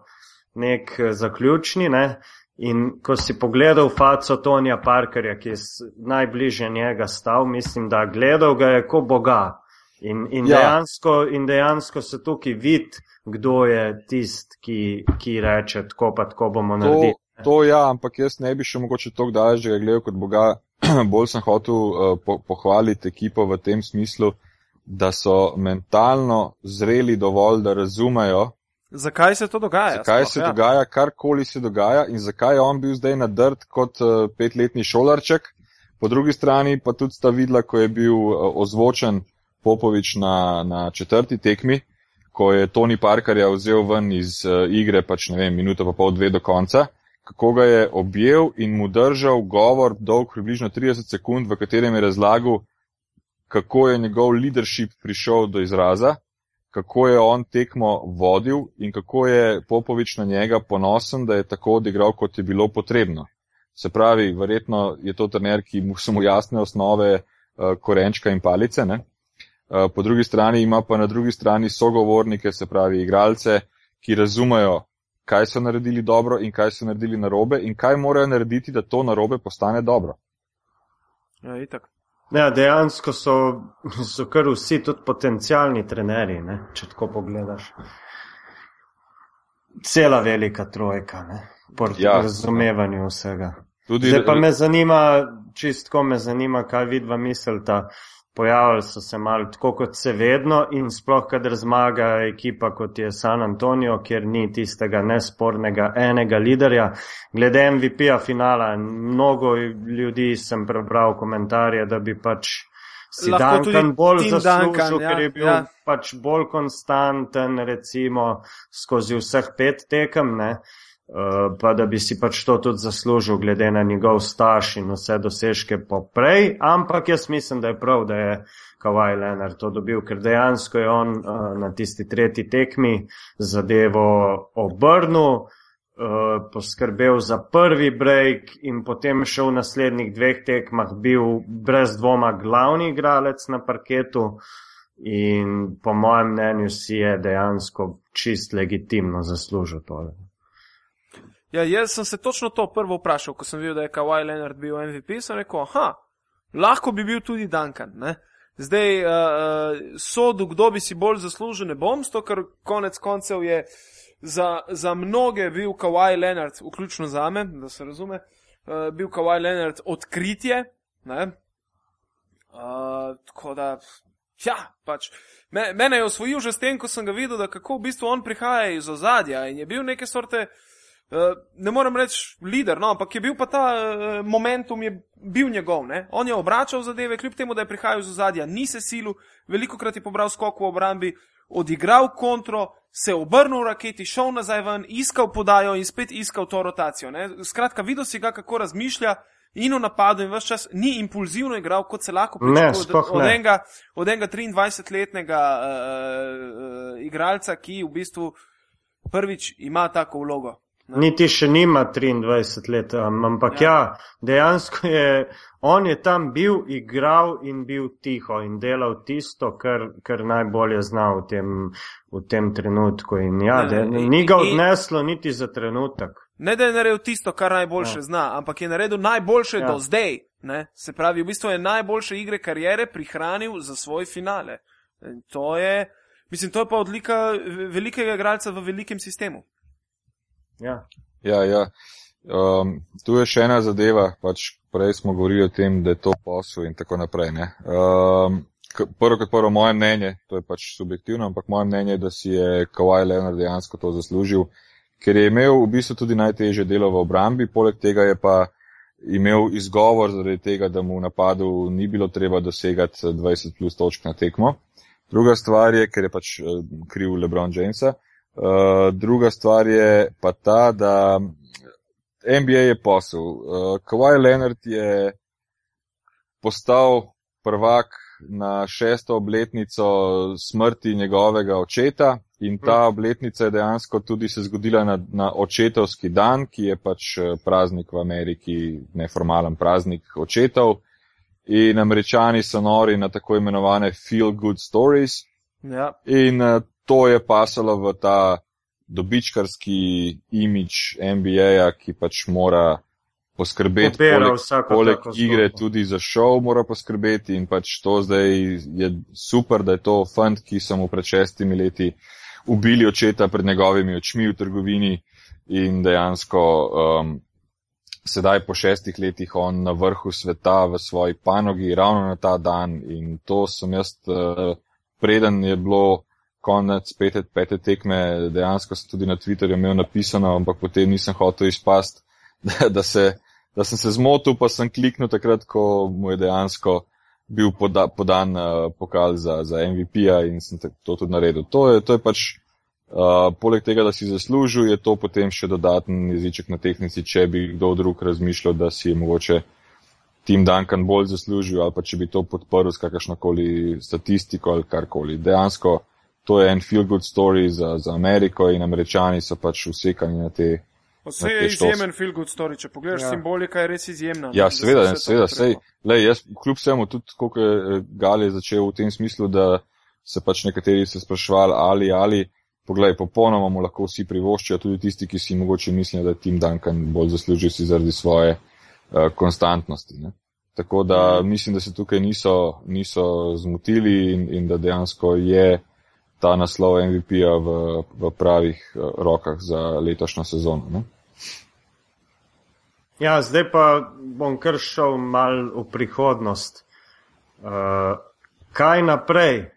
[SPEAKER 2] nek eh, zaključni. Ne? In ko si pogledal faco Tonija Parkerja, ki je najbližje njega stal, mislim, da gledal ga je kot Boga. In, in, ja. dejansko, in dejansko se tukaj vidi, kdo je tisti, ki, ki reče, tako pa tako bomo to, naredili.
[SPEAKER 3] To ja, ampak jaz ne bi še mogoče tako daleč, da ga gledal kot Boga. Bolj sem hotel uh, po, pohvaliti ekipo v tem smislu, da so mentalno zreli dovolj, da razumejo.
[SPEAKER 1] Zakaj se to dogaja?
[SPEAKER 3] Zakaj sploh, se ja. dogaja, karkoli se dogaja in zakaj je on bil zdaj nadrt kot uh, petletni šolarček. Po drugi strani pa tudi sta videla, ko je bil uh, ozvočen Popovič na, na četrti tekmi, ko je Tony Parkerja vzel ven iz uh, igre, pač ne vem, minuto pa pol dve do konca kako ga je objel in mu držal govor dolg približno 30 sekund, v katerem je razlagal, kako je njegov leadership prišel do izraza, kako je on tekmo vodil in kako je Popovič na njega ponosen, da je tako odigral, kot je bilo potrebno. Se pravi, verjetno je to trener, ki mu so mu jasne osnove uh, korenčka in palice. Ne? Uh, po drugi strani ima pa na drugi strani sogovornike, se pravi igralce, ki razumejo, kaj so naredili dobro in kaj so naredili narobe in kaj morajo narediti, da to narobe postane dobro.
[SPEAKER 1] Ja, itak.
[SPEAKER 2] Ja, dejansko so, so kar vsi tudi potencijalni trenerji, ne? če tako pogledaš. Cela velika trojka, po ja, razumevanju vsega. Tudi, Zdaj pa me zanima, čistko me zanima, kaj vidva mislita pojavili so se malo tako kot se vedno in sploh, kadar zmaga ekipa kot je San Antonijo, kjer ni tistega nespornega enega liderja. Glede MVP-a finala, mnogo ljudi sem prebral komentarje, da bi pač si Duncan bolj zaslužil, Duncan, ja, ker je bil ja. pač bolj konstanten, recimo skozi vseh pet tekem. Ne? Eh, pa da bi si pač to tudi zaslužil, glede na njegov staž in vse dosežke poprej. Ampak jaz mislim, da je prav, da je Kawhi Leonard to dobil, ker dejansko je on uh, na tisti tretji tekmi zadevo obrnil, uh, poskrbel za prvi break in potem še v naslednjih dveh tekmah bil brez dvoma glavni igralec na parketu. In po mojem mnenju si je dejansko čist legitimno zaslužil to.
[SPEAKER 1] Ja, jaz sem se točno to prvo vprašal, ko sem videl, da je Kawhi Leonard bil MVP. Sem rekel, aha, lahko bi bil tudi Duncan. Ne? Zdaj, uh, sodu, kdo bi si bolj zaslužil, ne bom, to, ker konec koncev je za, za mnoge bil Kawhi Leonard, vključno za me, da se razume, uh, bil Kawhi Leonard odkritje. Ne? Uh, tako da, ja, pač. Me, mene je osvojil že s tem, ko sem ga videl, da kako v bistvu on prihaja iz ozadja in je bil neke sorte, uh, ne morem reči, lider, no, ampak je bil pa ta uh, momentum, je bil njegov, ne. On je obračal zadeve, kljub temu, da je prihajal iz ozadja, ni se silu, veliko krat je pobral skok v obrambi, odigral kontro, se obrnil v raketi, šel nazaj ven, iskal podajo in spet iskal to rotacijo. Ne? Skratka, videl si ga, kako razmišlja in v napadu in vse čas ni impulzivno igral, kot se lahko
[SPEAKER 2] pričakuje
[SPEAKER 1] od, od enega, od enega 23-letnega uh, uh, igralca, ki v bistvu prvič ima tako vlogo.
[SPEAKER 2] Niti še nima 23 let, ampak ja. ja, dejansko je, on je tam bil, igral in bil tiho in delal tisto, kar, kar najbolje zna v tem, v tem trenutku. In ja, de, ni ga odneslo niti za trenutek.
[SPEAKER 1] Ne, da je naredil tisto, kar najboljše ja. zna, ampak je naredil najboljše ja. do zdaj. Ne? Se pravi, v bistvu je najboljše igre karijere prihranil za svoj finale. In to je, mislim, to je pa odlika velikega igralca v velikem sistemu.
[SPEAKER 2] Ja,
[SPEAKER 3] ja. ja. Um, tu je še ena zadeva, pač prej smo govorili o tem, da je to posel in tako naprej. Um, prvo kot prvo, moje mnenje, to je pač subjektivno, ampak moje mnenje je, da si je Kawhi Leonard dejansko to zaslužil, ker je imel v bistvu tudi najtežje delo v obrambi, poleg tega je pa imel izgovor zaradi tega, da mu v napadu ni bilo treba dosegati 20 plus točk na tekmo. Druga stvar je, ker je pač eh, kriv LeBron Jamesa. Uh, druga stvar je pa ta, da NBA je posel. Uh, Kawhi Leonard je postal prvak na šesto obletnico smrti njegovega očeta in ta hm. obletnica je dejansko tudi se zgodila na, na očetovski dan, ki je pač uh, praznik v Ameriki, neformalen praznik očetov. In američani so nori na tako imenovane feel good stories.
[SPEAKER 1] Ja.
[SPEAKER 3] In uh, to je pasalo v ta dobičkarski imič NBA-ja, ki pač mora poskrbeti poleg, poleg igre tudi za šov, mora poskrbeti in pač to zdaj je super, da je to fant, ki so mu pred šestimi leti ubili očeta pred njegovimi očmi v trgovini in dejansko um, sedaj po šestih letih on na vrhu sveta v svoji panogi ravno na ta dan in to sem jaz, uh, preden je bilo konec pete, pete tekme, dejansko sem tudi na Twitterju imel napisano, ampak potem nisem hotel izpast, da, da, se, da sem se zmotil, pa sem kliknil takrat, ko mu je dejansko bil poda, podan uh, pokal za, za MVP-ja in sem to tudi naredil. To je, to je pač, uh, poleg tega, da si zaslužil, je to potem še dodaten jeziček na tehnici, če bi kdo drug razmišljal, da si je mogoče Tim Duncan bolj zaslužil ali pa če bi to podprl s kakršnokoli statistiko ali karkoli. Dejansko to je en feel good story za, za Ameriko in američani so pač usekani na te.
[SPEAKER 1] Vse je izjemen feel good story, če pogledaš ja. simbolika, je res izjemna.
[SPEAKER 3] Ja, seveda, seveda, sej, lej, jaz kljub vsemu tudi, koliko je eh, Gali začel v tem smislu, da se pač nekateri se sprašvali ali ali, poglej, popolnoma mu lahko vsi privoščijo, tudi tisti, ki si mogoče mislijo, da je Tim Duncan bolj zaslužil si zaradi svoje uh, konstantnosti. Ne? Tako da mhm. mislim, da se tukaj niso, niso zmotili in, in da dejansko je ta naslov MVP-ja v, v pravih eh, rokah za letošnjo sezono. Ne?
[SPEAKER 2] Ja, zdaj pa bom kar šel mal v prihodnost. Uh, kaj naprej?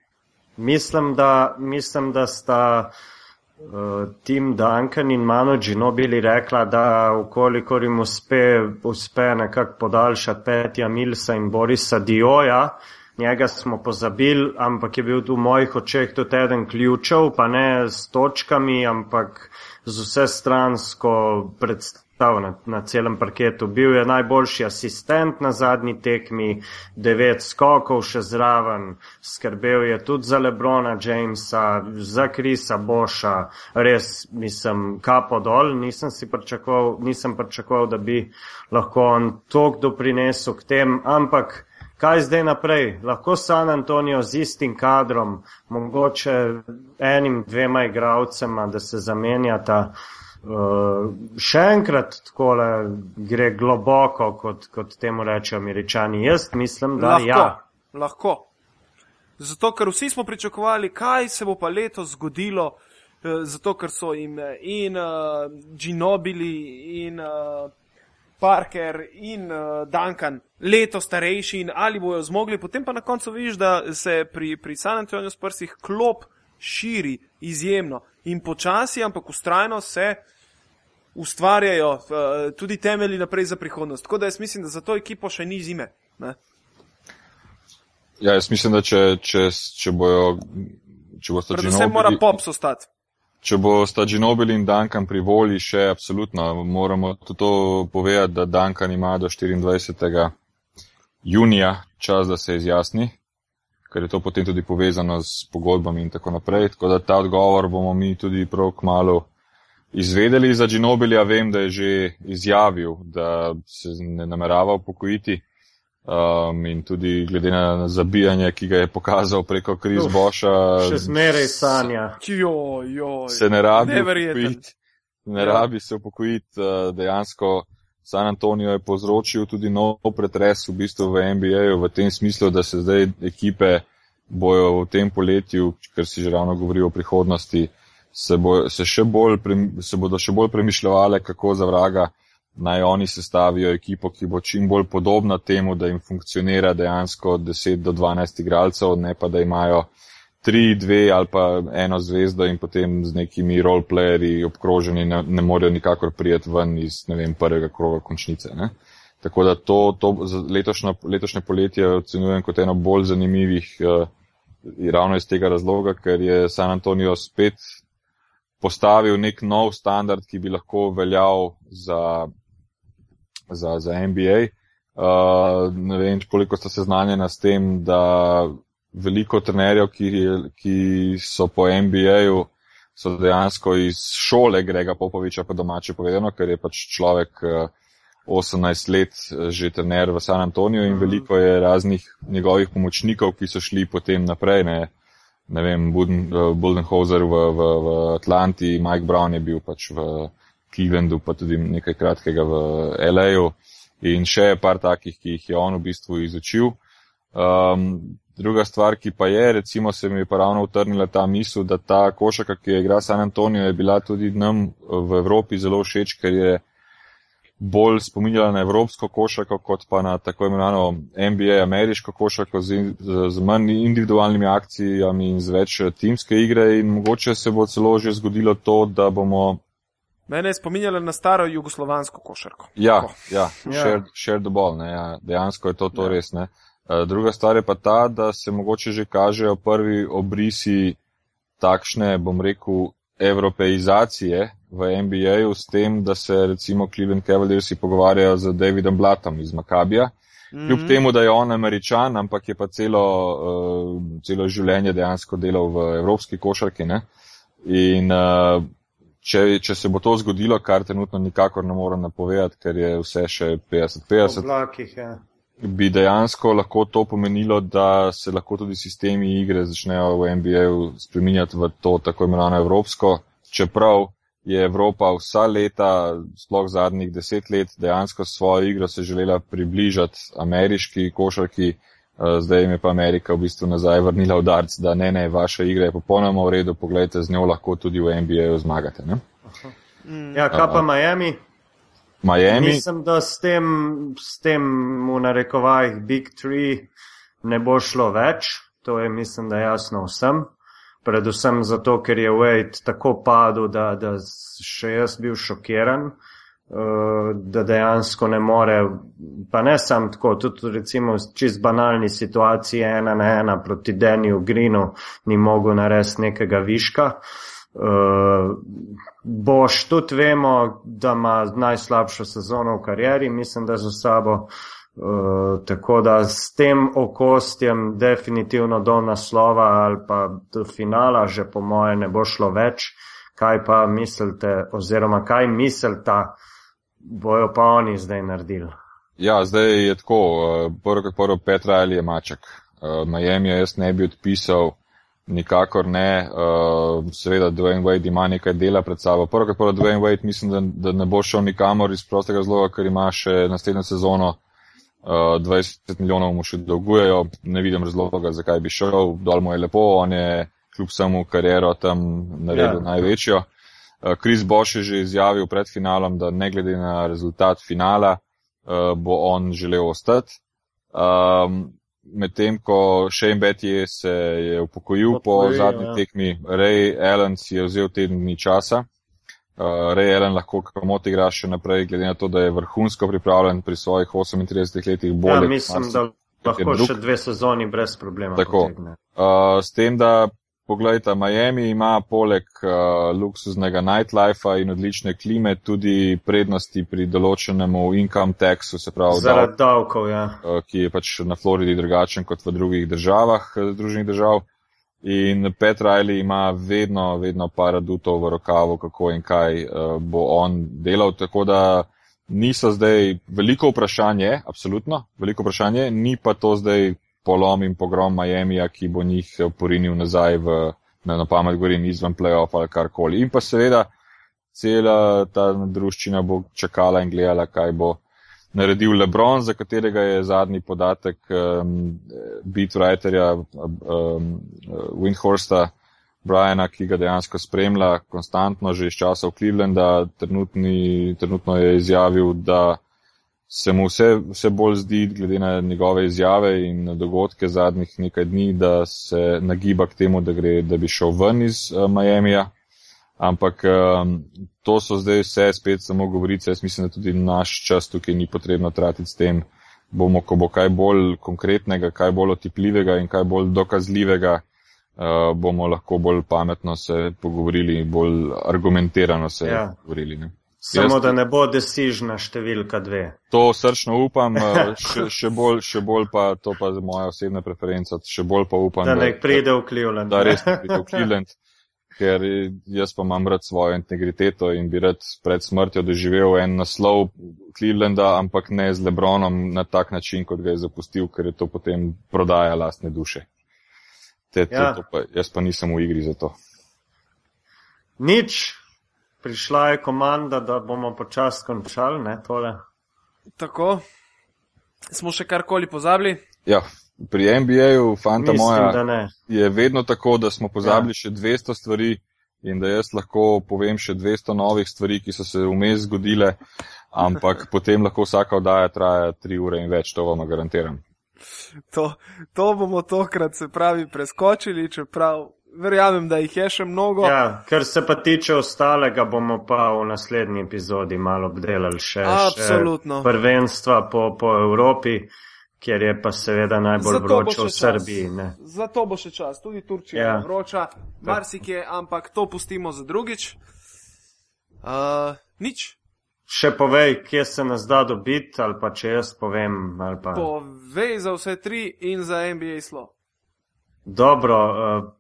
[SPEAKER 2] Mislim, da, mislim, da sta uh, Tim Duncan in Mano Ginobili rekla, da ukolikor jim uspe, uspe nekako podaljšati Petja Milsa in Borisa Dioja, uh, njega smo pozabili, ampak je bil v mojih očeh tudi eden ključev, pa ne s točkami, ampak z vse stransko predstav na, na celem parketu. Bil je najboljši asistent na zadnji tekmi, devet skokov še zraven, skrbel je tudi za Lebrona Jamesa, za Krisa Boša, res nisem kapo dol, nisem si pričakoval, nisem pričakoval, da bi lahko on tok doprinesel k tem, ampak kaj zdaj naprej? Lahko San Antonijo z istim kadrom, mogoče enim, dvema igravcema, da se zamenjata. Uh, še enkrat tako gre globoko, kot, kot temu rečejo američani. Jaz mislim, da
[SPEAKER 1] lahko,
[SPEAKER 2] ja.
[SPEAKER 1] Lahko. Zato, ker vsi smo pričakovali, kaj se bo pa letos zgodilo, uh, zato, ker so jim in uh, Ginobili in uh, Parker in uh, Duncan leto starejši in ali bojo zmogli, potem pa na koncu vidiš, da se pri, pri San Antoniju sprsih klop širi izjemno in počasi, ampak ustrajno se ustvarjajo uh, tudi temelji naprej za prihodnost. Tako da jaz mislim, da za to ekipo še ni zime. Ne?
[SPEAKER 3] Ja, jaz mislim, da če, če, če bojo. Če bo
[SPEAKER 1] Predvsem mora Pops ostati.
[SPEAKER 3] Če bo sta Ginobili in Duncan pri volji, še absolutno moramo tudi to povedati, da Duncan ima do 24. junija čas, da se izjasni, ker je to potem tudi povezano s pogodbami in tako naprej. Tako da ta odgovor bomo mi tudi prav k malu izvedeli. Za Ginobilija vem, da je že izjavil, da se ne namerava upokojiti. Um, in tudi glede na zabijanje, ki ga je pokazal preko Kris Boša.
[SPEAKER 4] Še zmeraj sanja.
[SPEAKER 1] Jo, jo,
[SPEAKER 3] se ne rabi upokojiti. Ne ja. rabi se upokojiti. Uh, dejansko San Antonijo je povzročil tudi nov pretres v bistvu v NBA-ju v tem smislu, da se zdaj ekipe bojo v tem poletju, ker si že ravno govori o prihodnosti, se, bojo, se, še bolj, se bodo še bolj premišljale, kako za vraga naj oni sestavijo ekipo, ki bo čim bolj podobna temu, da jim funkcionira dejansko 10 do 12 igralcev, ne pa da imajo 3, 2 ali pa eno zvezdo in potem z nekimi roleplayerji obkroženi ne, ne morejo nikakor prijeti ven iz vem, prvega kroga končnice. Ne? Tako da to, to letošnjo, letošnje poletje ocenjujem kot eno bolj zanimivih uh, ravno iz tega razloga, ker je San Antonijo spet postavil nek nov standard, ki bi lahko veljal za za, za NBA. Uh, ne vem, koliko ste seznanjeni s tem, da veliko trenerjev, ki, ki so po NBA-ju, so dejansko iz šole Grega Popoviča, pa domače povedano, ker je pač človek uh, 18 let uh, že trener v San Antoniju in mm. veliko je raznih njegovih pomočnikov, ki so šli potem naprej. Ne, ne vem, uh, Budenholzer v, v, v Atlanti, Mike Brown je bil pač v. Clevelandu, pa tudi nekaj kratkega v LA-ju in še par takih, ki jih je on v bistvu izučil. Um, druga stvar, ki pa je, recimo se mi je pa ravno utrnila ta misel, da ta košaka, ki je igra San Antonijo, je bila tudi nam v Evropi zelo všeč, ker je bolj spominjala na evropsko košako, kot pa na tako imenovano NBA ameriško košako z, z, z manj individualnimi akcijami in z več timske igre in mogoče se bo celo že zgodilo to, da bomo
[SPEAKER 1] Mene je spominjalo na staro jugoslovansko košarko.
[SPEAKER 3] Ja, ja, ja. Share, share the ball, ne, ja. dejansko je to, to ja. res. Ne. E, druga stvar je pa ta, da se mogoče že kažejo prvi obrisi takšne, bom rekel, evropeizacije v NBA-ju s tem, da se recimo Cleveland Cavaliersi pogovarjajo z Davidom Blatom iz Makabija. Kljub mm -hmm. temu, da je on američan, ampak je pa celo, uh, celo življenje dejansko delal v evropski košarki. Ne? In uh, če, če se bo to zgodilo, kar trenutno nikakor ne morem napovedati, ker je vse še 50-50,
[SPEAKER 4] ja.
[SPEAKER 3] bi dejansko lahko to pomenilo, da se lahko tudi sistemi igre začnejo v NBA-u spreminjati v to tako imenovano evropsko, čeprav je Evropa vsa leta, sploh zadnjih deset let, dejansko svojo igro se želela približati ameriški košarki. Eh, zdaj jim je pa Amerika v bistvu nazaj vrnila v darc, da ne, ne, vaša igra je popolnoma v redu, pogledajte, z njo lahko tudi v NBA-ju zmagate. Ne?
[SPEAKER 4] Ja, kaj pa Miami?
[SPEAKER 3] Miami.
[SPEAKER 4] Mislim, da s tem, s tem v narekovajih Big Three ne bo šlo več, to je mislim, da jasno vsem. Predvsem zato, ker je Wade tako padel, da, da še jaz bil šokiran. Uh, Eh, da dejansko ne more, pa ne sam tako, tudi recimo čist banalni situaciji ena na ena proti Deniju Greenu ni mogel narediti nekega viška. Uh, boš tudi vemo, da ima najslabšo sezono v karieri, mislim, da za sabo. Uh, tako da s tem okostjem definitivno do naslova ali pa do finala že po moje ne bo šlo več. Kaj pa mislite, oziroma kaj mislite, bojo pa oni zdaj naredili.
[SPEAKER 3] Ja, zdaj je tako, eh, prvo kot prvo Petra ali je maček. Uh, Miami jaz ne bi odpisal, nikakor ne. Uh, seveda Dwayne Wade ima nekaj dela pred sabo. Prvo kot prvo Dwayne Wade mislim, da, da ne bo šel nikamor iz prostega razloga, ker ima še naslednjo sezono uh, 20 milijonov mu še dolgujejo. Ne vidim razloga, zakaj bi šel. Dol mu je lepo, on je kljub samo kariero tam naredil ja. največjo. Kris eh, Boš je že izjavil pred finalom, da ne glede na rezultat finala, uh, bo on želel ostati. Um, Medtem ko Shane Betty se je upokojil po zadnji ja. tekmi, Ray Allen si je vzel teden dni časa. Uh, Ray Allen lahko kamot igra še naprej, glede na to, da je vrhunsko pripravljen pri svojih 38 letih bolje.
[SPEAKER 2] Ja, mislim, da lahko še dve sezoni brez problema.
[SPEAKER 3] Tako. Uh, s tem, da Poglejte, Miami ima poleg uh, luksuznega nightlifea in odlične klime tudi prednosti pri določenemu income taxu, se pravi,
[SPEAKER 2] zaradi davkov, ja.
[SPEAKER 3] uh, ki je pač na Floridi drugačen kot v drugih državah, eh, združenih držav. In Pet Riley ima vedno, vedno par adutov v rokavu, kako in kaj uh, bo on delal. Tako da niso zdaj veliko vprašanje, absolutno veliko vprašanje, ni pa to zdaj polom in pogrom Miamija, ki bo njih porinil nazaj v, ne na pamet govorim, izven playoff ali karkoli. In pa seveda cela ta druščina bo čakala in gledala, kaj bo naredil Lebron, za katerega je zadnji podatek um, beatwriterja um, Windhorsta, Briana, ki ga dejansko spremlja konstantno že iz časov Clevelanda, trenutni, trenutno je izjavil, da se mu vse, vse bolj zdi, glede na njegove izjave in dogodke zadnjih nekaj dni, da se nagiba k temu, da, gre, da bi šel ven iz uh, Miamija. Ampak um, to so zdaj vse spet samo govorice. Jaz mislim, da tudi naš čas tukaj ni potrebno tratiti s tem. Bomo, ko bo kaj bolj konkretnega, kaj bolj otipljivega in kaj bolj dokazljivega, uh, bomo lahko bolj pametno se pogovorili, bolj argumentirano se ja. pogovorili. Ne?
[SPEAKER 2] Samo Jaz, da ne bo decižna številka dve.
[SPEAKER 3] To srčno upam, eh, še, še, bolj, še bolj pa to pa je moja osebna preferenca, še bolj pa upam,
[SPEAKER 2] da, da ne pride v Cleveland.
[SPEAKER 3] Da res ne pride v Cleveland, ker jaz pa imam rad svojo integriteto in bi rad pred smrtjo doživel en naslov Clevelanda, ampak ne z Lebronom na tak način, kot ga je zapustil, ker je to potem prodaja lastne duše. Te, ja. to, to pa, jaz pa nisem v igri za to.
[SPEAKER 2] Nič, prišla je komanda, da bomo počasi končali, ne tole.
[SPEAKER 1] Tako, smo še karkoli pozabili?
[SPEAKER 3] Ja, pri NBA-ju, fanta Mislim, moja, je vedno tako, da smo pozabili ja. še 200 stvari in da jaz lahko povem še 200 novih stvari, ki so se vmes zgodile, ampak potem lahko vsaka oddaja traja 3 ure in več, to vam garantiram.
[SPEAKER 1] To, to bomo tokrat se pravi preskočili, čeprav verjamem, da jih je še mnogo.
[SPEAKER 2] Ja, kar se pa tiče ostalega, bomo pa v naslednji epizodi malo obdelali še,
[SPEAKER 1] še
[SPEAKER 2] prvenstva po, po Evropi, kjer je pa seveda najbolj vroče v Srbiji. Ne.
[SPEAKER 1] Zato bo še čas, tudi Turčija ja. je vroča, marsikje, ampak to pustimo za drugič. Uh, nič.
[SPEAKER 2] Še povej, kje se nas da dobiti, ali pa če jaz povem. Pa...
[SPEAKER 1] Povej za vse tri in za NBA slo.
[SPEAKER 2] Dobro, uh,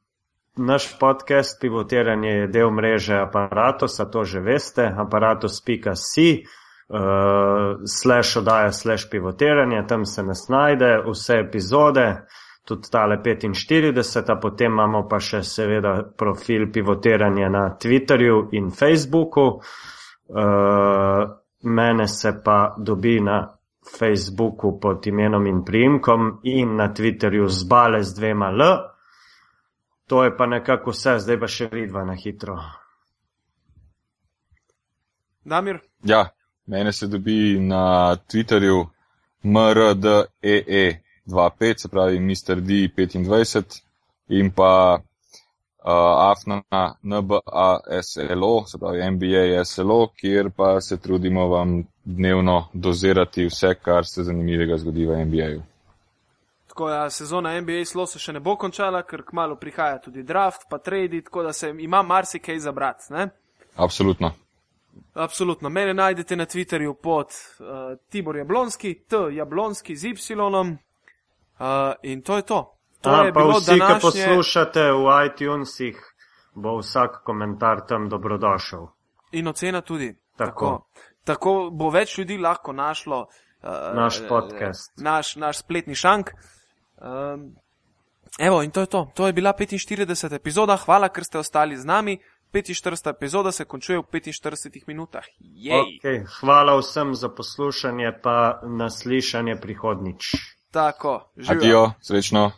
[SPEAKER 2] Naš podcast pivotiranje je del mreže Apparatusa, to že veste, aparatus.ca, uh, slash oddaja, slash pivotiranje, tam se nas najde, vse epizode, tudi tale 45, a potem imamo pa še seveda profil pivotiranja na Twitterju in Facebooku. Uh, mene se pa dobi na Facebooku pod imenom in primkom in na Twitterju zbale z dvema L. To je pa nekako vse, zdaj pa še vidva na hitro.
[SPEAKER 1] Damir?
[SPEAKER 3] Ja, mene se dobi na Twitterju mrdee25, se pravi Mr. D25 in pa uh, afna NBASLO, se pravi MBASLO, kjer pa se trudimo vam dnevno dozirati vse, kar se zanimivega zgodi v NBA-ju.
[SPEAKER 1] Tako da sezona NBA slo se še ne bo končala, ker kmalo prihaja tudi draft, pa trade, tako da se ima marsikaj za brat.
[SPEAKER 3] Absolutno.
[SPEAKER 1] Absolutno. Mene najdete na Twitterju pod uh, Tibor Jablonski, T. Jablonski z Y. Uh, in to je to. to
[SPEAKER 2] A, je pa vsi, današnje... ki poslušate v iTunesih, bo vsak komentar tam dobrodošel.
[SPEAKER 1] In ocena tudi. Tako. Tako, tako bo več ljudi lahko našlo.
[SPEAKER 2] Uh, naš podcast.
[SPEAKER 1] Naš, naš spletni šank. Um, evo, in to je to. To je bila 45. epizoda. Hvala, ker ste ostali z nami. 45. epizoda se končuje v 45 minutah.
[SPEAKER 2] Okay, hvala vsem za poslušanje, pa naslišanje prihodnič.
[SPEAKER 1] Tako,
[SPEAKER 3] živijo. Adijo, srečno.